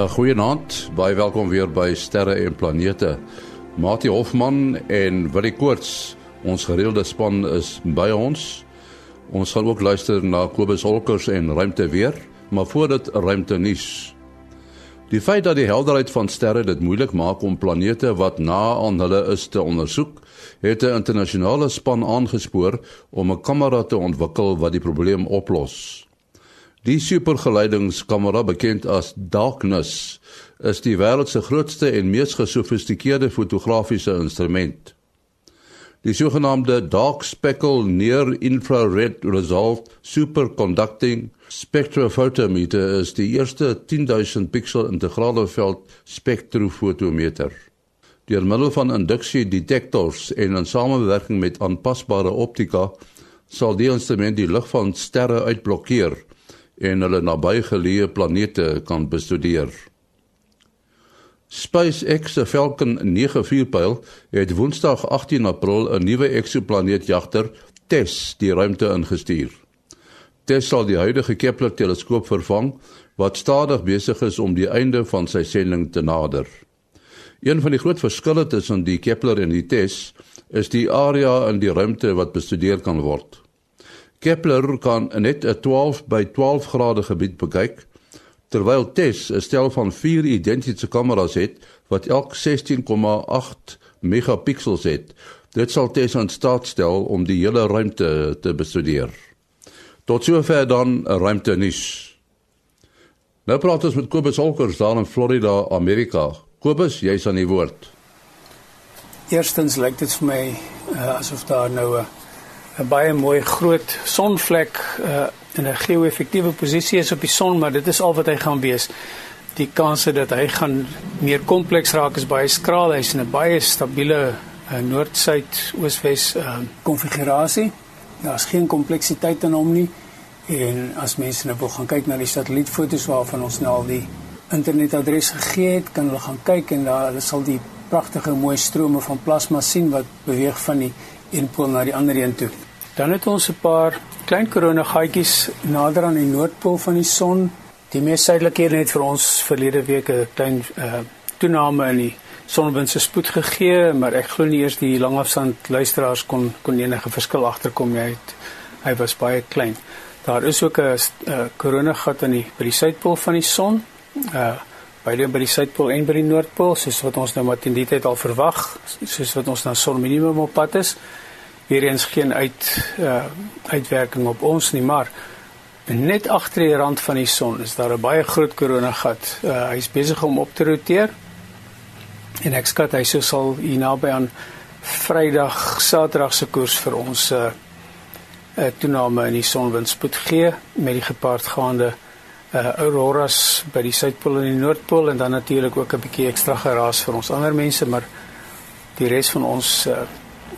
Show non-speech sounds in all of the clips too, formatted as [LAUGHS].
Ja, goeienaand. Baie welkom weer by Sterre en Planete. Mati Hofman en Willie Koorts, ons gereelde span is by ons. Ons gaan ook luister na Kobus Holkers en Ruimte weer, maar voordat Ruimte nuus. Die feit dat die helderheid van sterre dit moeilik maak om planete wat na aan hulle is te ondersoek, het 'n internasionale span aangespoor om 'n kamera te ontwikkel wat die probleem oplos. Die supergeleidingskamera bekend as Darkness is die wêreld se grootste en mees gesofistikeerde fotografiese instrument. Die sogenaamde Dark Speckle Near Infrared Resolved Superconducting Spectrophotometer is die eerste 10000 piksel integrale veld spektrofotometer. Deur middel van induksie-detektors en in samewerking met aanpasbare optika sal die instrument die lig van sterre uitblokkeer en hulle nabygeleë planete kan bestudeer. SpaceX se Falcon 9 pyl het Woensdag 18 April 'n nuwe eksoplaneetjagter TESS die ruimte ingestuur. TESS sal die huidige Kepler teleskoop vervang wat stadig besig is om die einde van sy sending te nader. Een van die groot verskille tussen die Kepler en die TESS is die area in die ruimte wat bestudeer kan word. Kepler kan net 'n 12 by 12 grade gebied bekyk, terwyl TESS 'n stel van 4 identiese kameras het wat elk 16,8 megapiksels het. Dit sal TESS in staat stel om die hele ruimte te bestudeer. Tot sover dan ruimte nuus. Nou praat ons met Kobus Holkers daar in Florida, Amerika. Kobus, jy's aan die woord. Eerstens lyk dit vir my uh, asof daar nou 'n uh, 'n baie mooi groot sonvlek uh, in 'n geo-effektiewe posisie is op die son, maar dit is al wat hy gaan wees. Die kanse dat hy gaan meer kompleks raak is baie skraal. Hy's in 'n baie stabiele uh, noord-suid oos-wes uh, konfigurasie. Daar's geen kompleksiteit in hom nie. En as mense nou wil gaan kyk na die satellietfoto's waarvan ons nou al die internetadres gegee het, kan hulle gaan kyk en daar hulle sal die pragtige mooi strome van plasma sien wat beweeg van die een pool na die ander een toe. Dan het ons 'n paar klein koronagaatjies nader aan die noordpool van die son. Die mees suidelike een het vir ons verlede week 'n klein uh, toename in die sonwind se spoed gegee, maar ek glo nie eers die langafstand luisteraars kon kon enige verskil agterkom nie. Hy, het, hy was baie klein. Daar is ook 'n uh, koronagat aan die by die suidpool van die son. Uh beide by die suidpool en by die noordpool, soos wat ons nou maar teen die tyd al verwag, soos wat ons na son minimum op pad is weer eens geen uit uh, uitwerking op ons nie, maar net agter die rand van die son is daar 'n baie groot koronagat. Uh, Hy's besig om op te roteer. En ek skat hy sou sal hier naby aan Vrydag, Saterdag se koers vir ons 'n uh, uh, toename in die sonwindspoed gee met die gepaardgaande uh, auroras by die suidpool en die noordpool en dan natuurlik ook 'n bietjie ekstra geraas vir ons ander mense, maar die res van ons uh,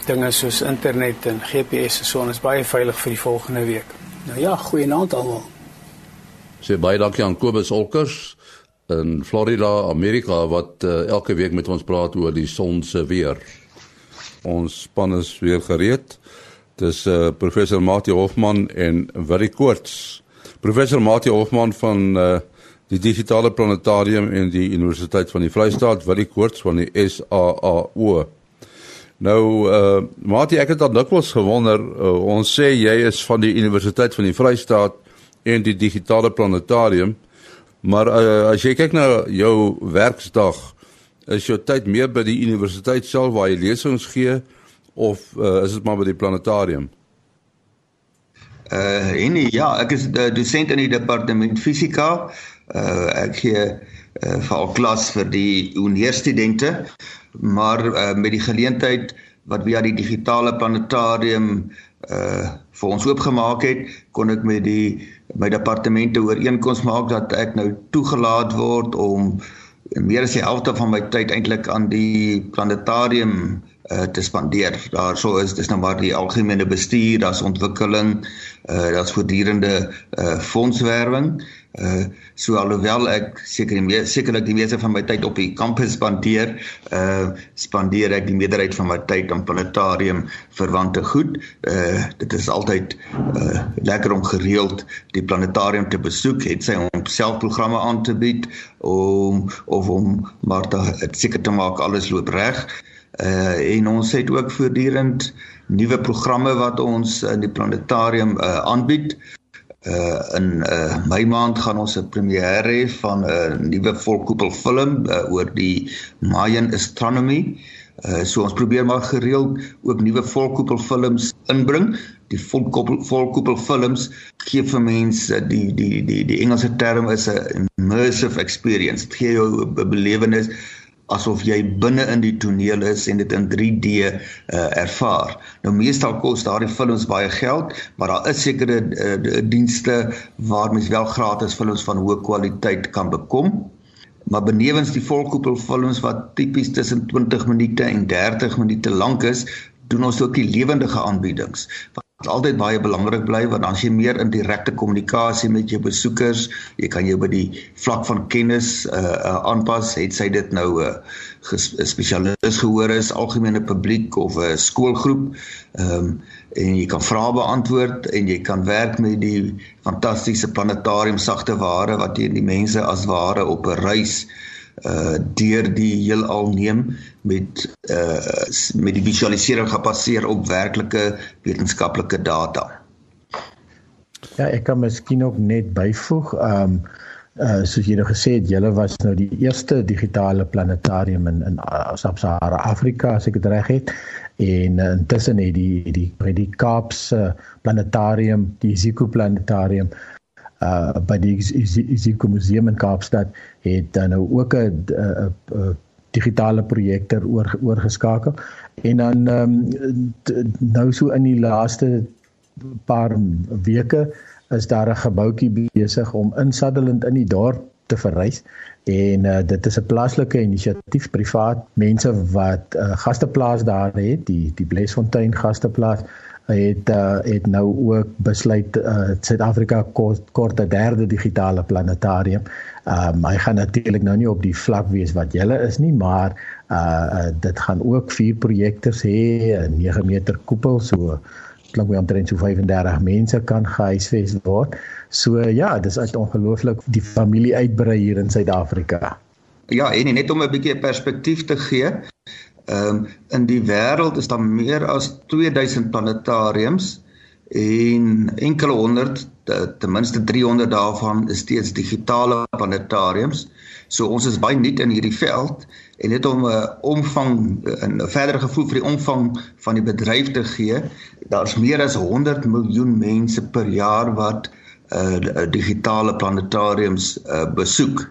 dinge soos internet en GPS en so on is baie veilig vir die volgende week. Nou ja, goeienaand almal. Sê baie dankie aan Kobus Olkers in Florida, Amerika wat uh, elke week met ons praat oor die son se weer. Ons span is weer gereed. Dis uh, professor Mati Hofman en Willie Koorts. Professor Mati Hofman van uh, die digitale planetarium en die Universiteit van die Vrystaat, Willie Koorts van die SAAO. Nou uh Mati ek het al dikwels gewonder uh, ons sê jy is van die Universiteit van die Vrystaat en die digitale planetarium maar uh, as jy kyk na jou werksdag is jou tyd meer by die universiteit self waar jy lesings gee of uh, is dit maar by die planetarium? Uh en ja, ek is uh, dosent in die departement fisika. Uh ek gee uh, vir al klas vir die hongeurstudente maar uh, met die geleentheid wat via die digitale planetarium uh vir ons oopgemaak het, kon ek met die my departemente ooreenkoms maak dat ek nou toegelaat word om meer as die helfte van my tyd eintlik aan die planetarium uh te spandeer. Daarso is dis nou maar die algemene bestuur, daar's ontwikkeling, uh daar's voortdurende uh fondswerwing Uh so alhoewel ek seker die sekerlik die meeste van my tyd op die kampus spandeer, uh spandeer ek die meerderheid van my tyd aan planetarium verwante goed. Uh dit is altyd uh lekker om gereeld die planetarium te besoek, het sy om selfprogramme aan te bied om of om maar dit seker te maak alles loop reg. Uh en ons het ook voortdurend nuwe programme wat ons in die planetarium uh aanbied. Uh in uh Mei maand gaan ons 'n premiere hê van 'n uh, nuwe volkoepel film uh, oor die Mayan astronomy. Uh so ons probeer maar gereeld ook nuwe volkoepel films inbring. Die volkoepel volkoepel films gee vir mense die die die die Engelse term is 'n immersive experience. Dit gee jou 'n belewenis asof jy binne in die toneel is en dit in 3D uh, ervaar. Nou meestal kos daardie films baie geld, maar daar is sekere uh, dienste waar mens wel gratis films van hoë kwaliteit kan bekom. Maar benewens die volkoepel films wat tipies tussen 20 minute en 30 minute lank is, doen ons ook die lewendige aanbiedings wat altyd baie belangrik bly want dan as jy meer in direkte kommunikasie met jou besoekers, jy kan jou by die vlak van kennis uh, uh aanpas, het sy dit nou 'n uh, spesialis gehoor is, algemene publiek of 'n uh, skoolgroep. Ehm um, en jy kan vrae beantwoord en jy kan werk met die fantastiese planetarium sagte ware wat jy die mense as ware op 'n reis uh deur die heelal neem met uh met die visualisering gebaseer op werklike wetenskaplike data. Ja, ek kan miskien ook net byvoeg, um uh soos jy nou gesê het, julle was nou die eerste digitale planetarium in in Sub-Sahara Afrika, as ek dit reg het. En uh, intussen het die die by die Kaapse planetarium, die Ziko planetarium uh by die Isiko Museum in Kaapstad het dan nou ook 'n digitale projektor oor oorgeskakel. En dan um, nou so in die laaste paar weke is daar 'n gebouetjie besig om in Sutherland in die dorp te verrys. En uh, dit is 'n plaaslike inisiatief privaat. Mense wat uh, gasteplaas daar het die die Blesfontein gasteplaas het uh, het nou ook besluit uh, Suid-Afrika kort, kort 'n derde digitale planetarium. Ehm um, hy gaan natuurlik nou nie op die vlak wees wat julle is nie, maar uh, uh dit gaan ook vier projektors hê, 'n 9 meter koepel so klink my omtrent so 35 mense kan gehuisves word. So ja, dis uit ongelooflik die familie uitbrei hier in Suid-Afrika. Ja, en net om 'n bietjie perspektief te gee, Ehm um, in die wêreld is daar meer as 2000 planetariums en enkele honderd ten minste 300 daarvan is steeds digitale planetariums. So ons is baie nuut in hierdie veld en net om 'n uh, omvang 'n uh, verdere gevoel vir die omvang van die bedryf te gee, daar's meer as 100 miljoen mense per jaar wat uh digitale planetariums uh besoek.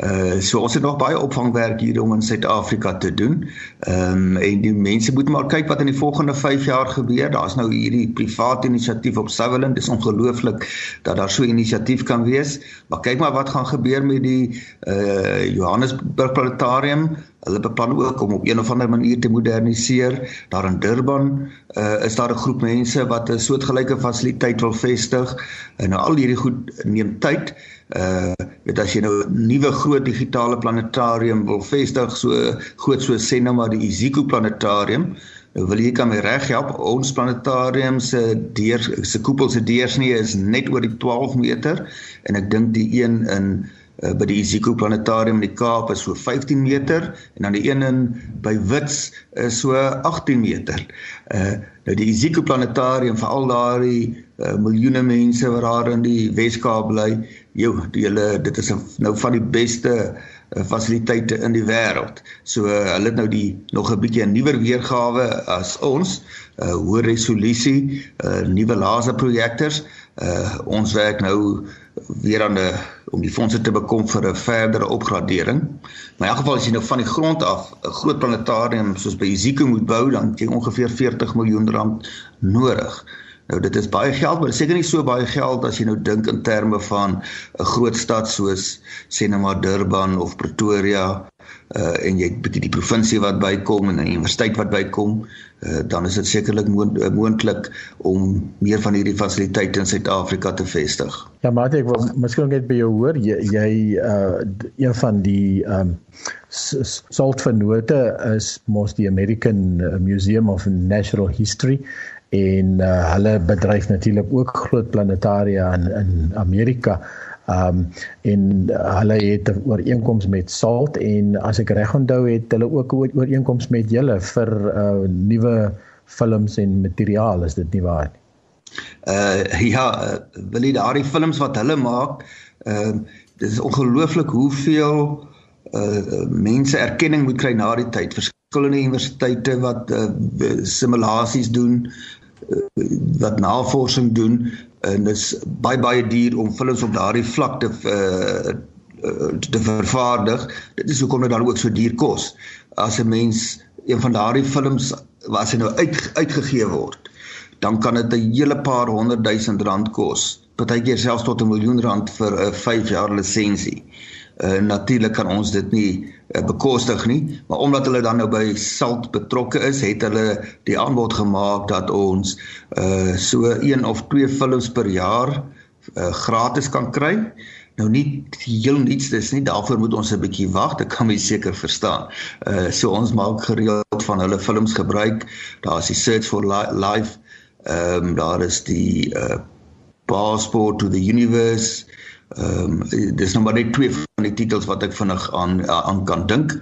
Uh so ons het nog baie opvangwerk hier om in Suid-Afrika te doen. Ehm um, en die mense moet maar kyk wat in die volgende 5 jaar gebeur. Daar's nou hierdie private inisiatief op Sutherland. Dit is ongelooflik dat daar so 'n inisiatief kan wees. Maar kyk maar wat gaan gebeur met die uh Johannesburg Planetarium. Hulle beplan ook om op een of ander manier te moderniseer. Daar in Durban uh is daar 'n groep mense wat 'n soortgelyke fasiliteit wil vestig. En nou al hierdie goed neem tyd uh weet as jy nou 'n nuwe groot digitale planetarium wil vestig so groot so sê nou maar die Iziko planetarium nou wil jy kan my reg help ons planetarium se deur se koepel se deursnee is net oor die 12 meter en ek dink die een in uh, by die Iziko planetarium in die Kaap is so 15 meter en dan die een in by Wits is so 18 meter uh nou die Iziko planetarium vir al daardie uh, miljoene mense wat daar in die Weskaap bly jou die hulle dit is nou van die beste uh, fasiliteite in die wêreld. So uh, hulle het nou die nog 'n bietjie 'n nuwer weergawe as ons, uh, hoë resolusie, uh, nuwe laserprojektors. Uh, ons werk nou weer aan 'n om die fondse te bekom vir 'n verdere opgradering. Maar in elk geval as jy nou van die grond af 'n groot planetarium soos by Iziko moet bou, dan het jy ongeveer 40 miljoen rand nodig. Nou dit is baie geld, maar seker nie so baie geld as jy nou dink in terme van 'n groot stad soos sê nou maar Durban of Pretoria uh en jy het die provinsie wat bykom en 'n universiteit wat bykom, uh dan is dit sekerlik moontlik om meer van hierdie fasiliteite in Suid-Afrika te vestig. Ja, maar ek wil miskien net by jou hoor jy, jy uh een van die um saltvernote is mos die American Museum of Natural History en uh, hulle bedryf natuurlik ook groot planetaria in in Amerika. Um en uh, hulle het 'n ooreenkoms met Salt en as ek reg onthou het hulle ook 'n ooreenkoms met julle vir uh nuwe films en materiaal is dit nie waar nie? Uh ja, uh, wil jy daardie films wat hulle maak, ehm uh, dit is ongelooflik hoeveel uh mense erkenning moet kry na die tyd. Verskillende universiteite wat uh simulasies doen, wat navorsing doen en dit is baie baie duur om films op daardie vlak te uh, te vervaardig. Dit is hoekom dit dan ook so duur kos. As 'n mens een van daardie films wat hy nou uit uitgegee word, dan kan dit 'n hele paar honderd duisend rand kos. Partykeer selfs tot 'n miljoen rand vir 'n 5 jaar lisensie. Uh, natuurlik kan ons dit nie bekostig nie, maar omdat hulle dan nou by Salt betrokke is, het hulle die aanbod gemaak dat ons uh so een of twee films per jaar uh, gratis kan kry. Nou nie heel niets dis nie, daarvoor moet ons 'n bietjie wag, dit kan mens seker verstaan. Uh so ons maak gereeld van hulle films gebruik. Daar is die Search for Life. Ehm um, daar is die uh Passport to the Universe. Ehm um, dis nou maar net twee van die titels wat ek vinnig aan aan kan dink.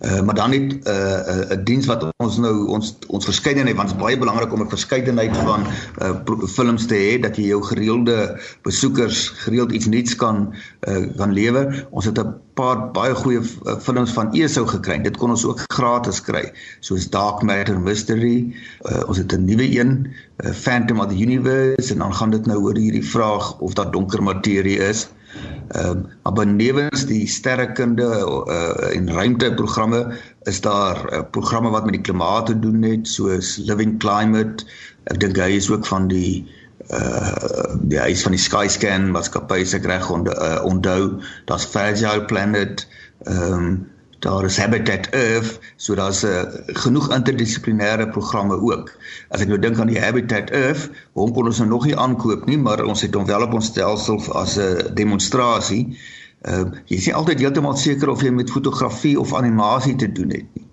Uh, maar dan net 'n uh, 'n uh, diens wat ons nou ons ons verskeidenheid want dit is baie belangrik om 'n verskeidenheid van uh, films te hê dat jy jou gereelde besoekers gereeld iets nuuts kan uh, kan lewer. Ons het 'n paar baie goeie films van ESO gekry. Dit kon ons ook gratis kry. Soos Dark Matter Mystery. Uh, ons het 'n nuwe een, uh, Phantom of the Universe en dan gaan dit nou oor hierdie vraag of daar donker materie is. Ehm um, maar benewens die sterrekunde uh, en ruimteprogramme is daar uh, programme wat met die klimaat te doen het soos Living Climate. Ek dink hy is ook van die uh die huis van die Skyscan maatskappy se reg onder uh, onthou. Daar's Fragile Planet. Ehm um, daar is Habitat Earth, so daar's uh, genoeg interdissiplinêre programme ook. As ek nou dink aan die Habitat Earth, hom kon ons nou nog nie aankoop nie, maar ons het hom wel op ons stelsel as 'n uh, demonstrasie. Ehm uh, jy is nie altyd heeltemal seker of jy met fotografie of animasie te doen het nie.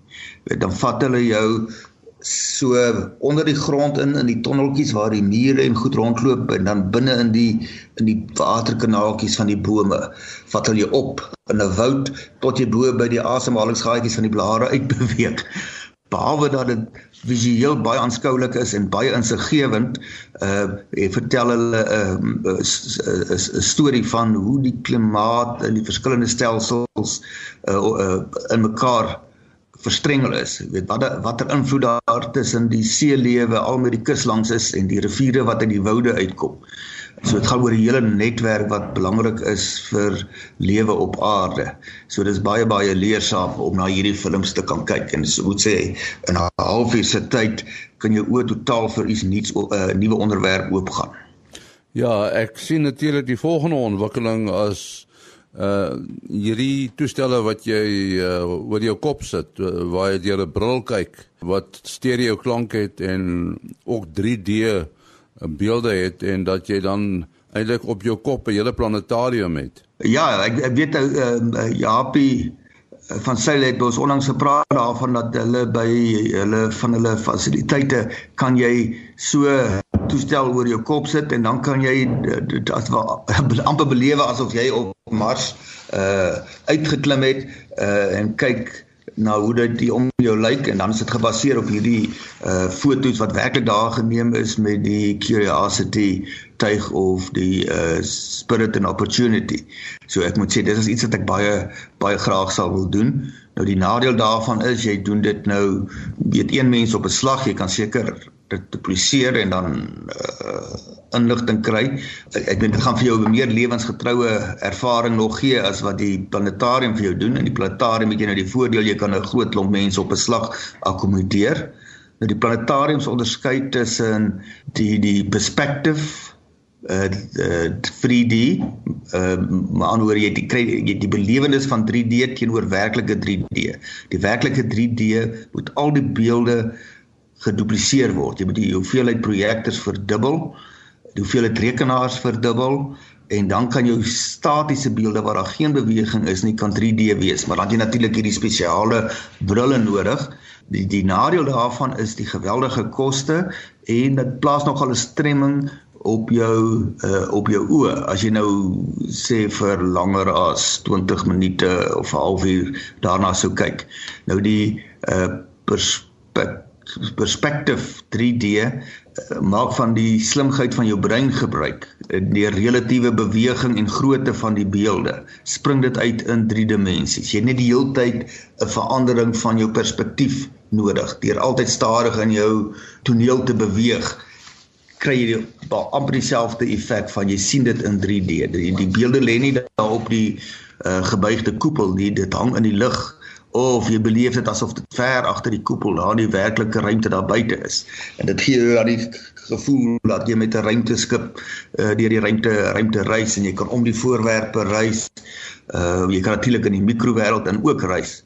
Dan vat hulle jou so onder die grond in in die tonneltjies waar die mure en goed rondloop en dan binne in die in die waterkanaaltjies van die bome vat hulle jou op in 'n woud tot jy bo by die asemhalingsgaatjies van die blare uitbeweeg. Behalwe dat dit visueel baie aanskoulik is en baie insiggewend, uh vertel hulle 'n uh, 'n storie van hoe die klimaat en die verskillende stelsels uh, uh in mekaar verstrengel is. Jy weet watter watter invloed daar tussen die seelewe al met die kus langs is en die riviere wat in die woude uitkom. So dit gaan oor 'n hele netwerk wat belangrik is vir lewe op aarde. So dis baie baie leersaam om na hierdie films te kan kyk en so moet sê in 'n halfuur se tyd kan jy oor totaal vir iets nuuts 'n uh, nuwe onderwerp oopgaan. Ja, ek sien natuurlik die volgende ontwikkeling as uh hierdie toestelle wat jy uh, oor jou kop sit uh, waar jy deur 'n bril kyk wat stereo klank het en ook 3D uh, beelde het en dat jy dan eintlik op jou kop 'n hele planetarium het. Ja, ek, ek weet uh, uh Japie van Sail het ons onlangs gepraat daarvan dat hulle by hulle van hulle fasiliteite kan jy so toestel oor jou kop sit en dan kan jy dit as [LAUGHS] amper belewe asof jy op Mars uh uitgeklim het uh en kyk na hoe dit die om jou lyk en dan is dit gebaseer op hierdie uh foto's wat werklik daar geneem is met die Curiosity tuig of die uh Spirit and Opportunity. So ek moet sê dis is iets wat ek baie baie graag sal wil doen. Nou die nadeel daarvan is jy doen dit nou weet een mens op 'n slag, jy kan seker dit dupliseer en dan uh, inligting kry. Ek, ek dink dit gaan vir jou 'n meer lewensgetroue ervaring nog gee as wat die planetarium vir jou doen. In die planetarium het jy nou die voordeel jy kan 'n groot klomp mense op 'n slag akkommodeer. Nou die planetariums onderskei tussen die die perspective uh, uh 3D uh maar anders jy die kry jy die belewenis van 3D teenoor werklike 3D. Die werklike 3D moet al die beelde gedupliseer word. Jy moet die hoeveelheid projektors verdubbel, die hoeveelheid rekenaars verdubbel en dan kan jou statiese beelde waar daar geen beweging is nie kan 3D wees, maar dan het jy natuurlik hierdie spesiale brille nodig. Die die nadeel daarvan is die geweldige koste en dit plaas nogal 'n stremming op jou uh, op jou oë as jy nou sê vir langer as 20 minute of 'n halfuur daarna sou kyk. Nou die uh, perspek perspective 3D uh, eh, maak van die slimheid van jou brein gebruik. Die relatiewe beweging en grootte van die beelde spring dit uit in 3 dimensies. Jy het net die heeltyd 'n verandering van jou perspektief nodig deur altyd stadig in jou toneel te beweeg kry jy amper dieselfde effek van jy sien dit in 3D. Die, die beelde lê nie daar op die uh, gebuigde koepel nie, dit hang in die lug of jy beleef dit asof dit ver agter die koepel daar in die werklike ruimte daar buite is. En dit gee jou dan die gevoel dat jy met 'n ruimteskip uh, deur die ruimte ruimte reis en jy kan om die voorwerpe reis. Uh jy kan natuurlik in die mikrowêreld en ook reis.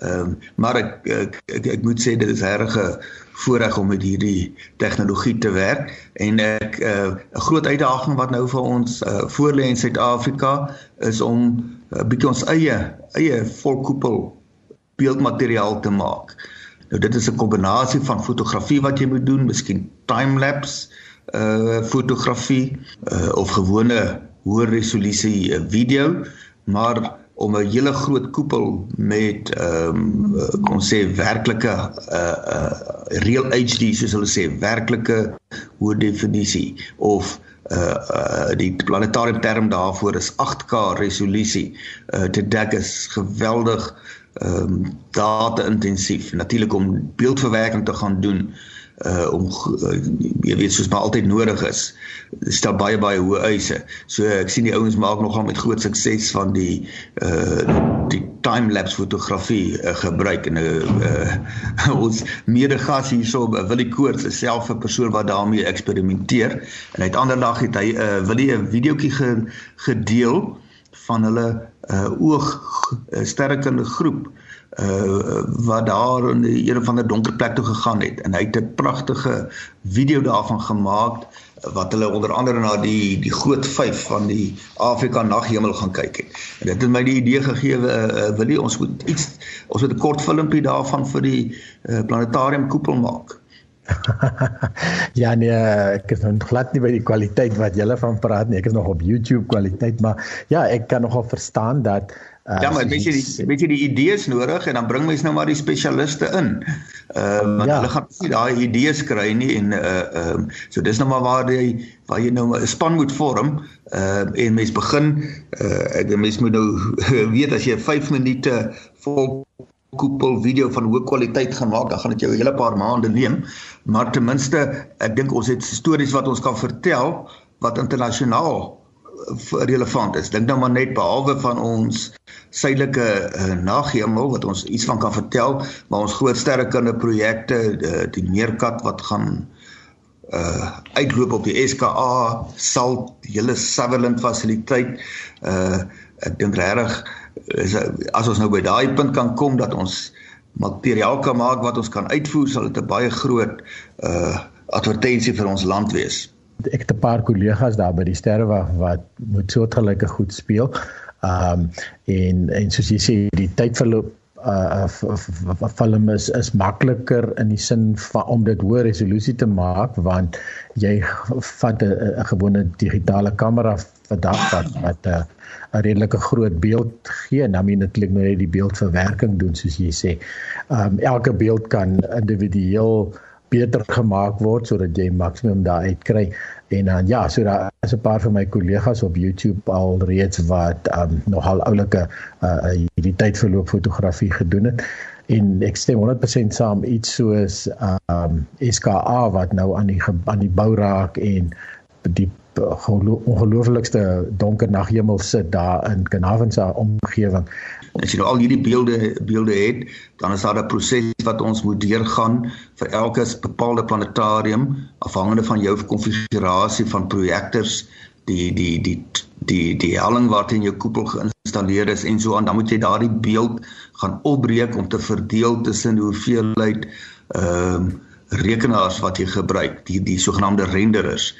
Ehm um, maar ek ek, ek ek moet sê dit is regtig 'n voorreg om met hierdie tegnologie te werk en ek eh, 'n uh, groot uitdaging wat nou vir ons uh, voorlê in Suid-Afrika is om uh, bietjie ons eie eie volkoepel beeldmateriaal te maak. Nou dit is 'n kombinasie van fotografie wat jy moet doen, miskien time-lapse uh fotografie uh, of gewone hoë resolusie uh, video, maar om 'n hele groot koepel met ehm um, kom sê werklike uh uh real HD soos hulle sê werklike hoë definisie of uh uh die planetarium term daarvoor is 8K resolusie uh te dek is geweldig ehm um, data intensief natuurlik om beeldverwerking te gaan doen uh om uh, jy weet soos maar altyd nodig is stel baie baie hoë eise. So ek sien die ouens maak nogal met groot sukses van die uh die time lapse fotografie uh, gebruik. En uh, uh [LAUGHS] ons medegas hierso uh, Willie Koorts is self 'n persoon wat daarmee eksperimenteer en hy het ander dag het hy uh, Willie 'n videoetjie ge, gedeel van hulle uh oog uh, sterrekunde groep. uh wat daar in een van die donker plek toe gegaan het en hy het 'n pragtige video daarvan gemaak wat hulle onder andere na die die groot 5 van die Afrika naghemel gaan kyk het. En dit het my die idee gegee uh, uh, wil jy ons moet iets ons moet 'n kort filmpie daarvan vir die uh, planetarium koepel maak. [LAUGHS] ja nee, ek is nog glad nie by die kwaliteit wat jy van praat nie. Ek is nog op YouTube kwaliteit, maar ja, ek kan nogal verstaan dat Uh, ja, maar weet jy die weet jy die idees nodig en dan bring mens nou maar die spesialiste in. Ehm uh, want ja. hulle gaan nie daai idees kry nie en uh ehm uh, so dis nou maar waar jy waar jy nou 'n span moet vorm ehm uh, en mens begin uh ek mens moet nou [LAUGHS] weet as jy 5 minute vol koepel video van hoë kwaliteit gaan maak, dan gaan dit jou 'n hele paar maande neem. Maar ten minste, ek dink ons het stories wat ons kan vertel wat internasionaal relevant is. Dink nou maar net behalwe van ons suidelike uh, naghemel wat ons iets van kan vertel, maar ons groot sterrekunde projekte, die, die Meerkat wat gaan uh uitloop op die SKA sal hele Sutherland fasiliteit uh ek dink regtig as ons nou by daai punt kan kom dat ons materiaal kan maak wat ons kan uitvoer sal dit 'n baie groot uh advertensie vir ons land wees ek het 'n paar kollegas daar by die sterrewag wat moet soortgelyke goed speel. Um, en en soos jy sê die tydverloop uh film is is makliker in die sin van om dit hoë resolusie te maak want jy vat 'n gewone digitale kamera vandag wat wat 'n 'n redelike groot beeld gee en dan moet natuurlik nou net die beeldverwerking doen soos jy sê. Um, elke beeld kan individueel beter gemaak word sodat jy maksimum daar uit kry en dan ja so daar is 'n paar van my kollegas op YouTube al reeds wat um, nogal oulike uh, hierdie tydverloop fotografie gedoen het. En ek stem 100% saam iets soos um, SKA wat nou aan die aan die bou raak en die ongelooflikste donker naghemel sit daar in Carnarvon se omgewing. As jy nou al hierdie beelde beelde het, dan is daar 'n proses wat ons moet deurgaan vir elke bepaalde planetarium afhangende van jou konfigurasie van projektors, die die die die die helling wat in jou koepel geïnstalleer is en so aan, dan moet jy daardie beeld gaan opbreek om te verdeel tussen hoeveelheid ehm um, rekenaars wat jy gebruik, die die sogenaamde renderers.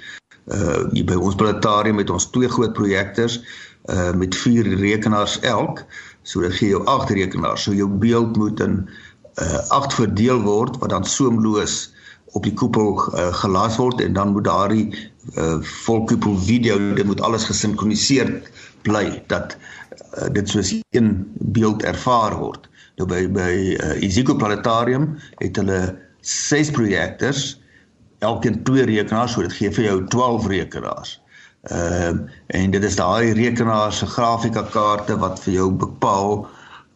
Uh by ons planetarium het ons twee groot projektors uh met vier rekenaars elk, so dit gee jou agt rekenaars. So jou beeld moet in uh agt verdeel word wat dan soemloos op die koepel uh, gelas word en dan moet daardie uh volkoepel video dit moet alles gesinkroniseer bly dat uh, dit soos een beeld ervaar word. Nou by by uh, Isiko Planetarium het hulle ses projektors, elkeen twee rekenaars, so dit gee vir jou 12 rekenaars. Ehm uh, en dit is daai rekenaar se grafika kaarte wat vir jou bepaal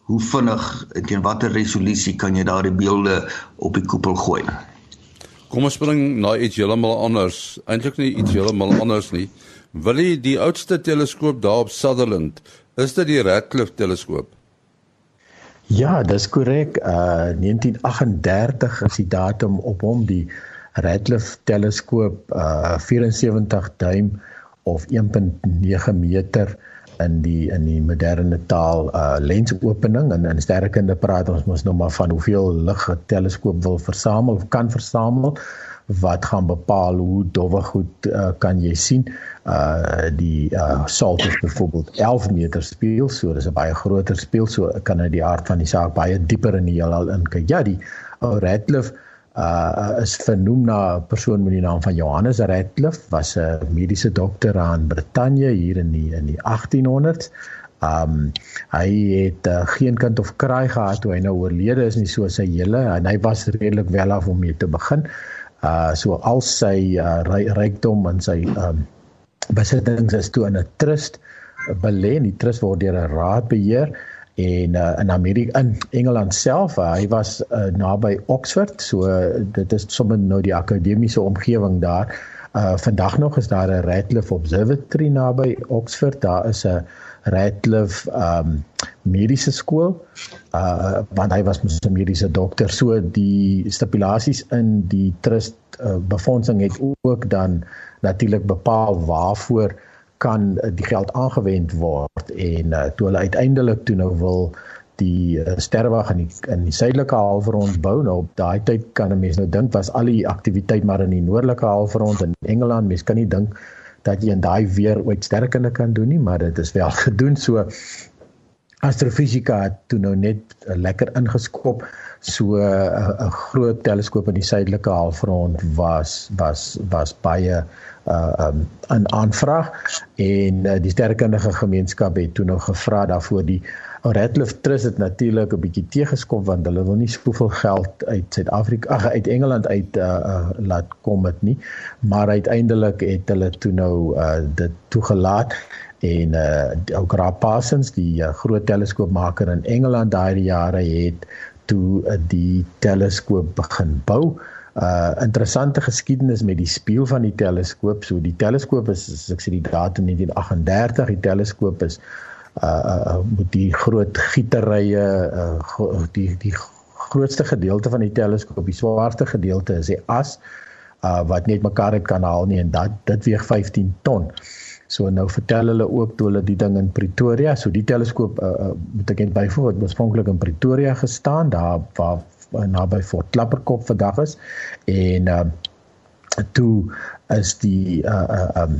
hoe vinnig en teen watter resolusie kan jy daardie beelde op die koepel gooi. Kom ons spring na iets heeltemal anders. Eintlik nie iets heeltemal anders nie. Wil jy die oudste teleskoop daar op Sutherland? Is dit die Radcliffe teleskoop? Ja, dis korrek. Uh 1938 is die datum op hom die Radcliffe teleskoop uh 74 duim of 1.9 meter in die in die moderne taal uh lensopening. En in sterrekunde praat ons mos nou maar van hoeveel lig 'n teleskoop wil versamel of kan versamel. Wat gaan bepaal hoe dowwe goed uh, kan jy sien? Uh die uh salt is byvoorbeeld 11 meter speel so dis 'n baie groter speel so kan uit die aard van die saak baie dieper in die heelal inkyk. Ja die ou Radcliffe uh is vernoem na 'n persoon met die naam van Johannes Radcliffe was 'n mediese dokter aan Brittanje hier in die in die 1800s Um hy het uh, geen kind of kraai gehad toe hy nou oorlede is nie so sy hele en hy was redelik wel af om mee te begin. Uh so al sy uh, rykdom en sy um besittings is toe in 'n trust belê en die trust word deur 'n raad beheer en uh, in Amerika in Engeland self uh, hy was uh, naby Oxford so uh, dit is sommer nou die akademiese omgewing daar. Uh, vandag nog is daar 'n Radcliffe Observatory naby Oxford. Daar is 'n Radcliffe um mediese skool uh want hy was mos 'n mediese dokter. So die stipulasies in die trust uh, befondsing het ook dan natuurlik bepaal waarvoor kan uh, die geld aangewend word en uh, toe hulle uiteindelik toe nou wil die uh, sterwag in die in die suidelike halfrond bou nou op daai tyd kan 'n mens nou dink was al die aktiwiteit maar in die noordelike halfrond in Engeland. Mens kan nie dink dat jy in daai weer ooit sterkende kan doen nie maar dit is wel [LAUGHS] gedoen. So astrofisika het toe nou net uh, lekker ingeskop. So 'n uh, groot teleskoop in die suidelike halfrond was was was baie uh um in aanvraag en uh, die sterkundige gemeenskap het toe nog gevra daarvoor. Die Radcliffe Trust het natuurlik 'n bietjie teëgeskop want hulle wil nie soveel geld uit Suid-Afrika ag uit Engeland uit uh, uh laat kom dit nie. Maar uiteindelik het hulle toe nou uh dit toegelaat en uh ook Rapasens die uh, groot teleskoopmaker in Engeland daai jare het toe uh, die teleskoop begin bou. uh interessante geskiedenis met die spieël van die teleskoop. So die teleskoop is as ek sê die datum 1938, die teleskoop is uh uh met die groot gieterye uh die die grootste gedeelte van die teleskoop, die swaarste gedeelte is die as uh wat net mekaar het kan haal nie en dat dit weeg 15 ton. So nou vertel hulle ook toe hulle die ding in Pretoria, so die teleskoop uh, uh moet ek net byvoeg wat oorspronklik in Pretoria gestaan, daar waar naby Fort Klapperkop vandag is. En uh toe is die uh uh um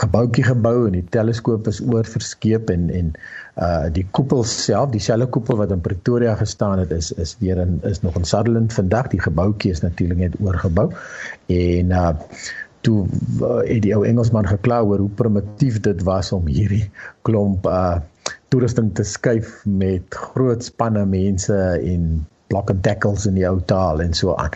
gebouetjie gebou en die teleskoop is oor verskeep en en uh die koepel self dieselfde koepel wat in Pretoria gestaan het is is weer in is nog in Sutherland vandag. Die gebouetjie is natuurlik net oorgebou. En uh toe uh, het die ou Engelsman gekla oor hoe primitief dit was om hierdie klomp uh toerusting te skuif met groot spanne mense en block and tackles in die ou taal en so aan.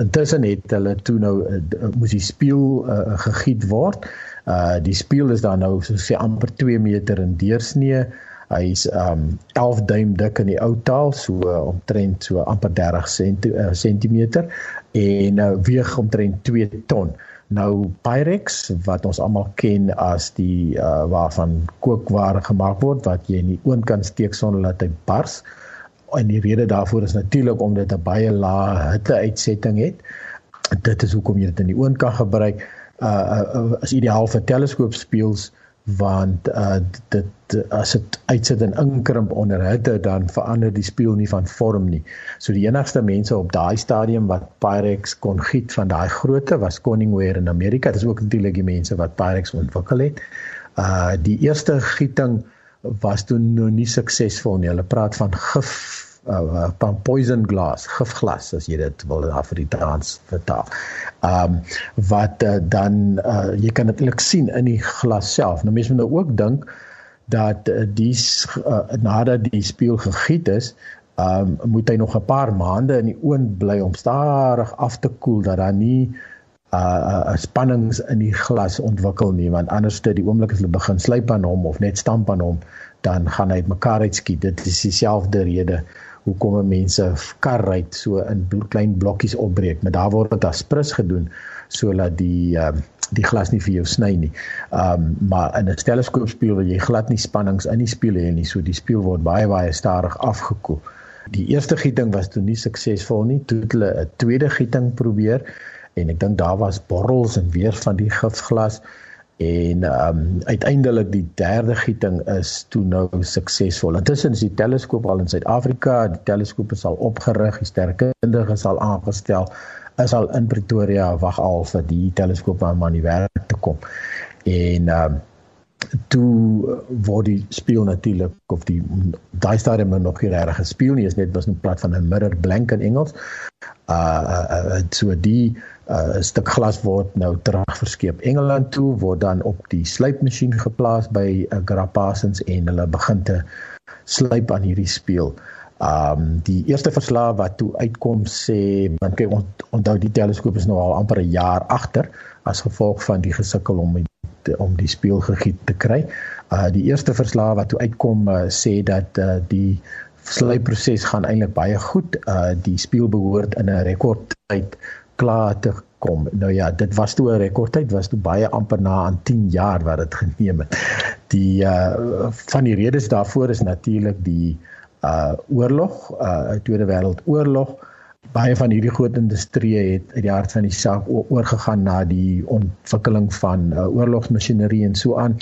Intussen het hulle toe nou uh, moes die spieël uh, gegiet word. Uh die spieël is dan nou so sê amper 2 meter in deursnee. Hy's um 11 duim dik in die ou taal, so uh, omtrent so amper 30 cm uh, en uh, weeg omtrent 2 ton. Nou Pyrex wat ons almal ken as die uh, waarvan kookware gemaak word wat jy in die oond kan steek sonder dat hy bars. En die rede daarvoor is natuurlik omdat dit 'n baie lae hitteuitsetting het. Dit is hoekom jy dit in die oond kan gebruik. Uh, uh is ideaal vir teleskoopspieëls want uh dit as dit uitsit en inkrimp onder hitte dan verander die spieël nie van vorm nie. So die enigste mense op daai stadium wat Pyrex kon giet van daai grootte was Corningware in Amerika. Dit is ook natuurlik die mense wat Pyrex ontwikkel het. Uh die eerste gieting was toe nog nie suksesvol nie. Hulle praat van gif uh, van poison glass, gifglas as jy dit wil Afrikaans vertaal. Um, wat uh, dan uh, jy kan dit sien in die glas self. Nou mense moet nou ook dink dat uh, die uh, nadat die spieël gegiet is, um, moet hy nog 'n paar maande in die oond bly om stadig af te koel dat daar nie uh, uh spannings in die glas ontwikkel nie want anders dit die oomblik as hulle begin slyp aan hom of net stamp aan hom dan gaan hy uitmekaar uitskiet dit is dieselfde rede hoekom mense kar ry so in klein blokkies opbreek. Maar daar word dit as prins gedoen sodat die uh, die glas nie vir jou sny nie. Ehm um, maar in 'n teleskoopspieël wil jy glad nie spannings in die spieël hê nie. So die spieël word baie baie stadig afgekoel. Die eerste gieting was toe nie suksesvol nie. Toe het hulle 'n tweede gieting probeer en ek dink daar was borrels en weer van die gifglas en ehm um, uiteindelik die derde gieting is toe nou suksesvol. Intussen is die teleskoop al in Suid-Afrika, die teleskoop is al opgerig, die sterkundige is al aangestel, is al in Pretoria wag al vir die teleskoop om aan die werk te kom. En ehm um, toe word die speel natuurlik of die daai stadium nog nie reg gespeel nie, is net was 'n plat van 'n mirror blank in Engels. Uh, uh, uh so die uh, 'n stuk glas word nou terug verskeep Engeland toe word dan op die slypmasjien geplaas by uh, Grapasens en hulle begin te slyp aan hierdie speel. Um die eerste verslag wat toe uitkom sê want kyk ont, onthou die teleskoop is nou al amper 'n jaar agter as gevolg van die gesukkel om die, om die speel gegiet te kry. Uh die eerste verslag wat toe uitkom uh, sê dat uh, die slypproses gaan eintlik baie goed. Uh die speel behoort in 'n rekordtyd klaar te kom. Nou ja, dit was toe 'n rekordtyd, was toe baie amper na aan 10 jaar wat dit geneem het. Die uh van die redes daarvoor is natuurlik die uh oorlog, uh Tweede Wêreldoorlog. Baie van hierdie groot industrieë het uit die hart van die saak oorgegaan na die ontwikkeling van uh, oorlogsmasjinerie en so aan.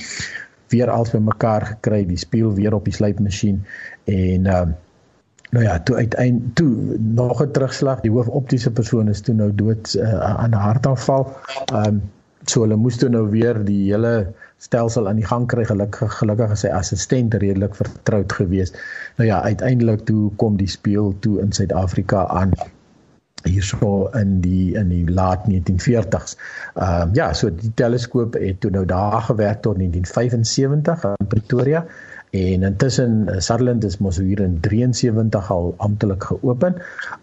Weer al by mekaar gekry, die speel weer op die slypmasjien en uh Nou ja, toe uiteind toe nog 'n terugslag. Die hoofoptiese persoon is toe nou dood uh, aan 'n hartaanval. Ehm um, so hulle moes toe nou weer die hele stelsel aan die gang kry. Gelukkig gelukkig is sy assistent redelik vertroud geweest. Nou ja, uiteindelik toe kom die speel toe in Suid-Afrika aan hierso in die in die laat 1940s. Ehm um, ja, so die teleskoop het toe nou daar gewerk tot 1975 in Pretoria en intussen eh, Sutherland is mos hier in 73 al amptelik geopen.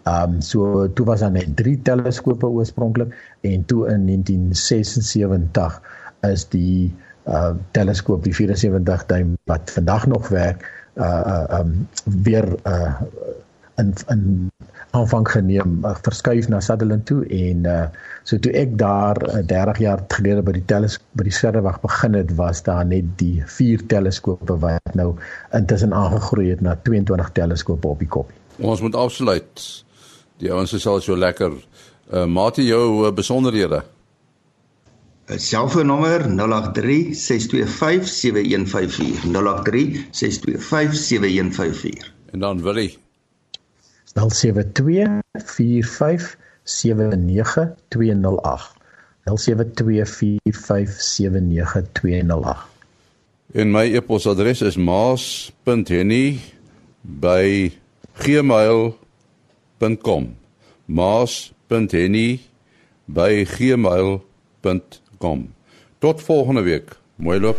Ehm um, so toe was daar net 3 teleskope oorspronklik en toe in 1976 is die uh teleskoop die 74 duim wat vandag nog werk uh um um, weer uh in in aanvang geneem uh, verskuif na Sutherland toe en uh so toe ek daar uh, 30 jaar gelede by die teles by die Sterrewag begin het was daar net die vier teleskope wat nou intussen aangegroei het na 22 teleskope op die koppie. Ons moet afsluit. Die ouens is al so lekker. Uh mate jou uh, besonderhede. Uh, selfoonnommer 083 625 7154 083 625 7154 En dan wil jy 0724579208 0724579208 En my e-posadres is maas.henny@gmail.com maas.henny@gmail.com Tot volgende week. Mooi loop.